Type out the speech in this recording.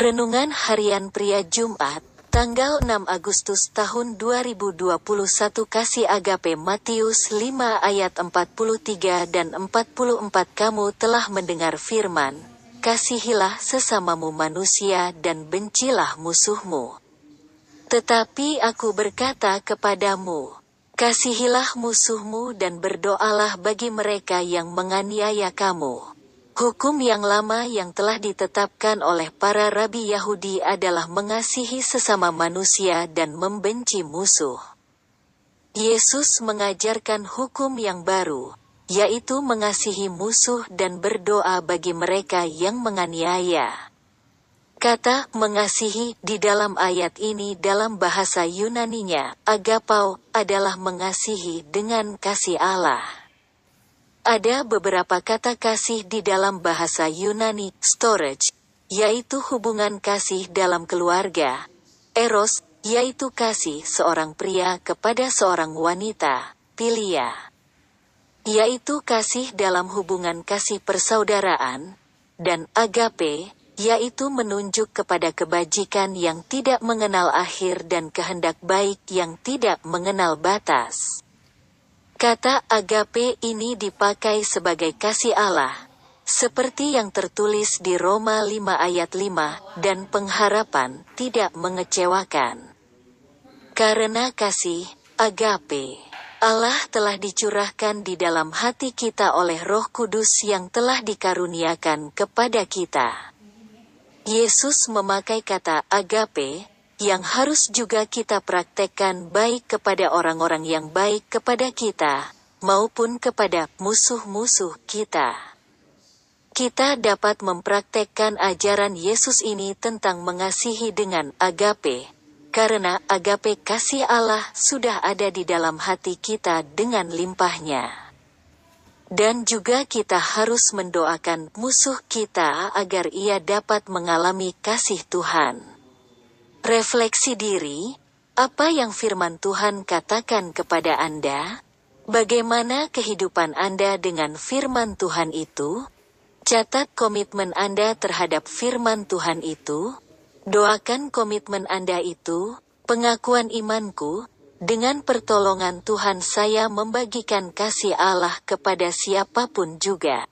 Renungan Harian Pria Jumat, tanggal 6 Agustus tahun 2021 Kasih Agape Matius 5 ayat 43 dan 44 Kamu telah mendengar firman, Kasihilah sesamamu manusia dan bencilah musuhmu. Tetapi aku berkata kepadamu, Kasihilah musuhmu dan berdoalah bagi mereka yang menganiaya kamu. Hukum yang lama yang telah ditetapkan oleh para rabi Yahudi adalah mengasihi sesama manusia dan membenci musuh. Yesus mengajarkan hukum yang baru, yaitu mengasihi musuh dan berdoa bagi mereka yang menganiaya. Kata mengasihi di dalam ayat ini dalam bahasa Yunaninya, agapau, adalah mengasihi dengan kasih Allah. Ada beberapa kata kasih di dalam bahasa Yunani, storage, yaitu hubungan kasih dalam keluarga. Eros, yaitu kasih seorang pria kepada seorang wanita, pilia. Yaitu kasih dalam hubungan kasih persaudaraan. Dan agape, yaitu menunjuk kepada kebajikan yang tidak mengenal akhir dan kehendak baik yang tidak mengenal batas. Kata agape ini dipakai sebagai kasih Allah, seperti yang tertulis di Roma 5 ayat 5, dan pengharapan tidak mengecewakan. Karena kasih, agape, Allah telah dicurahkan di dalam hati kita oleh roh kudus yang telah dikaruniakan kepada kita. Yesus memakai kata agape, yang harus juga kita praktekkan baik kepada orang-orang yang baik kepada kita, maupun kepada musuh-musuh kita. Kita dapat mempraktekkan ajaran Yesus ini tentang mengasihi dengan agape, karena agape kasih Allah sudah ada di dalam hati kita dengan limpahnya. Dan juga kita harus mendoakan musuh kita agar ia dapat mengalami kasih Tuhan. Refleksi diri, apa yang firman Tuhan katakan kepada Anda? Bagaimana kehidupan Anda dengan firman Tuhan itu? Catat komitmen Anda terhadap firman Tuhan itu. Doakan komitmen Anda itu, pengakuan imanku, dengan pertolongan Tuhan saya membagikan kasih Allah kepada siapa pun juga.